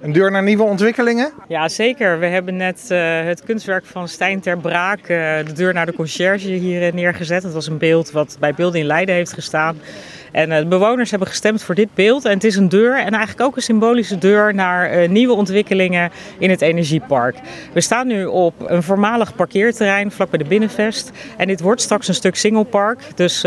Een deur naar nieuwe ontwikkelingen? Ja, zeker. We hebben net uh, het kunstwerk van Stijn ter Braak, uh, de deur naar de conciërge, hier neergezet. Het was een beeld wat bij Beelden in Leiden heeft gestaan. En de bewoners hebben gestemd voor dit beeld. En het is een deur en eigenlijk ook een symbolische deur naar nieuwe ontwikkelingen in het energiepark. We staan nu op een voormalig parkeerterrein vlak bij de Binnenvest. En dit wordt straks een stuk singlepark. Dus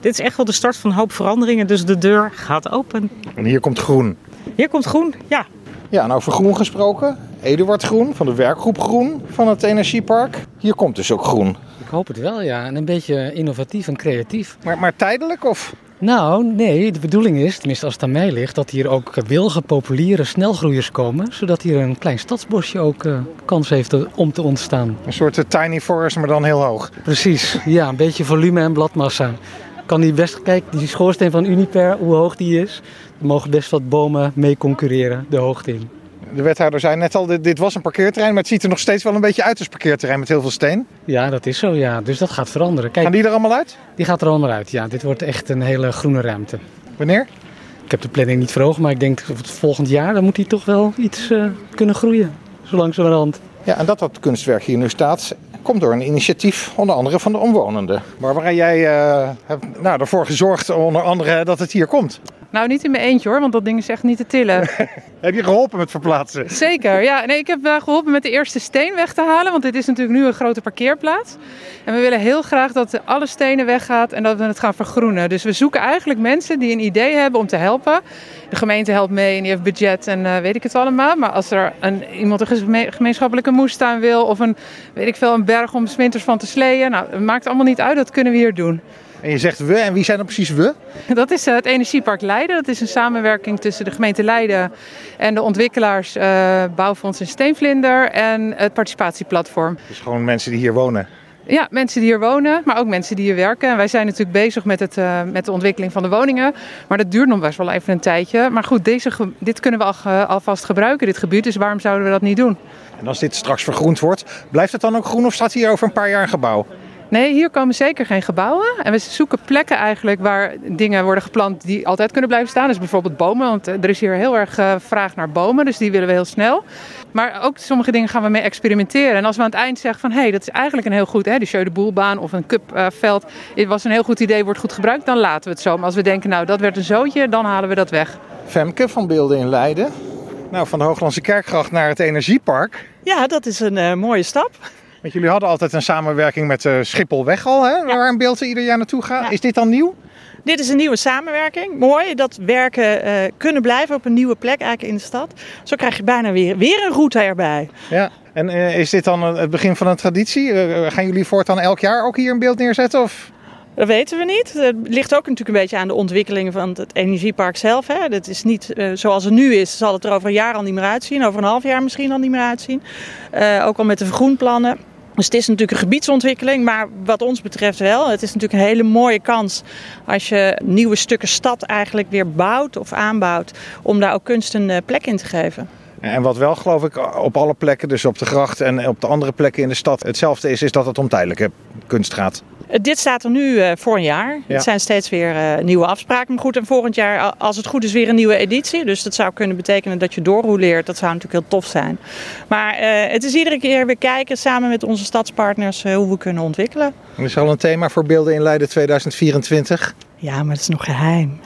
dit is echt wel de start van een hoop veranderingen. Dus de deur gaat open. En hier komt groen. Hier komt groen, ja. Ja, en over groen gesproken. Eduard Groen van de werkgroep Groen van het Energiepark. Hier komt dus ook groen. Ik hoop het wel, ja. En een beetje innovatief en creatief. Maar, maar tijdelijk of? Nou, nee. De bedoeling is, tenminste als het aan mij ligt, dat hier ook wilge, populiere snelgroeiers komen. Zodat hier een klein stadsbosje ook uh, kans heeft om te ontstaan. Een soort tiny forest, maar dan heel hoog. Precies, ja. Een beetje volume en bladmassa. Kan die best, kijk, die schoorsteen van Uniper, hoe hoog die is. Er mogen best wat bomen mee concurreren, de hoogte in. De wethouder zei net al, dit, dit, was een parkeerterrein, maar het ziet er nog steeds wel een beetje uit als parkeerterrein met heel veel steen. Ja, dat is zo, ja. Dus dat gaat veranderen. Kijk, Gaan die er allemaal uit? Die gaat er allemaal uit, ja. Dit wordt echt een hele groene ruimte. Wanneer? Ik heb de planning niet ogen, maar ik denk volgend jaar dan moet hij toch wel iets uh, kunnen groeien. Zo langzamerhand. Ja, en dat dat kunstwerk hier nu staat, komt door een initiatief onder andere van de omwonenden. Barbara, jij uh, hebt nou, ervoor gezorgd onder andere dat het hier komt. Nou, niet in mijn eentje hoor, want dat ding is echt niet te tillen. heb je geholpen met verplaatsen? Zeker, ja. Nee, ik heb geholpen met de eerste steen weg te halen, want dit is natuurlijk nu een grote parkeerplaats. En we willen heel graag dat alle stenen weggaat en dat we het gaan vergroenen. Dus we zoeken eigenlijk mensen die een idee hebben om te helpen. De gemeente helpt mee en die heeft budget en uh, weet ik het allemaal. Maar als er een, iemand een gemeenschappelijke moestuin wil of een, weet ik veel, een berg om winters van te sleeën. Nou, het maakt allemaal niet uit, dat kunnen we hier doen. En je zegt we, en wie zijn dan precies we? Dat is eh, het Energiepark Leiden. Dat is een samenwerking tussen de gemeente Leiden en de ontwikkelaars uh, Bouwfonds en Steenvlinder en het participatieplatform. Dus gewoon mensen die hier wonen? Ja, mensen die hier wonen, maar ook mensen die hier werken. En wij zijn natuurlijk bezig met, het, uh, met de ontwikkeling van de woningen. Maar dat duurt nog best wel even een tijdje. Maar goed, deze, dit kunnen we al, alvast gebruiken, dit gebied. Dus waarom zouden we dat niet doen? En als dit straks vergroend wordt, blijft het dan ook groen of staat hier over een paar jaar een gebouw? Nee, hier komen zeker geen gebouwen. En we zoeken plekken eigenlijk waar dingen worden geplant die altijd kunnen blijven staan. Dus bijvoorbeeld bomen, want er is hier heel erg uh, vraag naar bomen. Dus die willen we heel snel. Maar ook sommige dingen gaan we mee experimenteren. En als we aan het eind zeggen van hé, hey, dat is eigenlijk een heel goed, hè, de Jeu de Boelbaan of een cupveld. het was een heel goed idee, wordt goed gebruikt, dan laten we het zo. Maar als we denken nou dat werd een zootje, dan halen we dat weg. Femke van Beelden in Leiden. Nou, van de Hooglandse Kerkgracht naar het Energiepark. Ja, dat is een uh, mooie stap. Want jullie hadden altijd een samenwerking met uh, Schipholweg al, hè? waar een beeld ieder jaar naartoe gaat. Is dit dan nieuw? Dit is een nieuwe samenwerking. Mooi dat werken uh, kunnen blijven op een nieuwe plek eigenlijk in de stad. Zo krijg je bijna weer, weer een route erbij. Ja, en uh, is dit dan het begin van een traditie? gaan jullie voortaan elk jaar ook hier een beeld neerzetten? Of? Dat weten we niet. Het ligt ook natuurlijk een beetje aan de ontwikkeling van het energiepark zelf. Hè. Dat is niet uh, zoals het nu is, zal het er over een jaar al niet meer uitzien. Over een half jaar misschien al niet meer uitzien. Uh, ook al met de vergroenplannen. Dus het is natuurlijk een gebiedsontwikkeling, maar wat ons betreft wel. Het is natuurlijk een hele mooie kans als je nieuwe stukken stad eigenlijk weer bouwt of aanbouwt. Om daar ook kunst een eh, plek in te geven. En wat wel geloof ik op alle plekken, dus op de gracht en op de andere plekken in de stad hetzelfde is, is dat het om tijdelijke kunst gaat. Dit staat er nu uh, voor een jaar. Ja. Het zijn steeds weer uh, nieuwe afspraken. Maar goed, en volgend jaar, als het goed is, weer een nieuwe editie. Dus dat zou kunnen betekenen dat je doorrouleert. Dat zou natuurlijk heel tof zijn. Maar het is iedere keer weer kijken samen met onze stadspartners hoe we kunnen ontwikkelen. Er is al een thema voor Beelden in Leiden 2024. Ja, maar dat is nog geheim.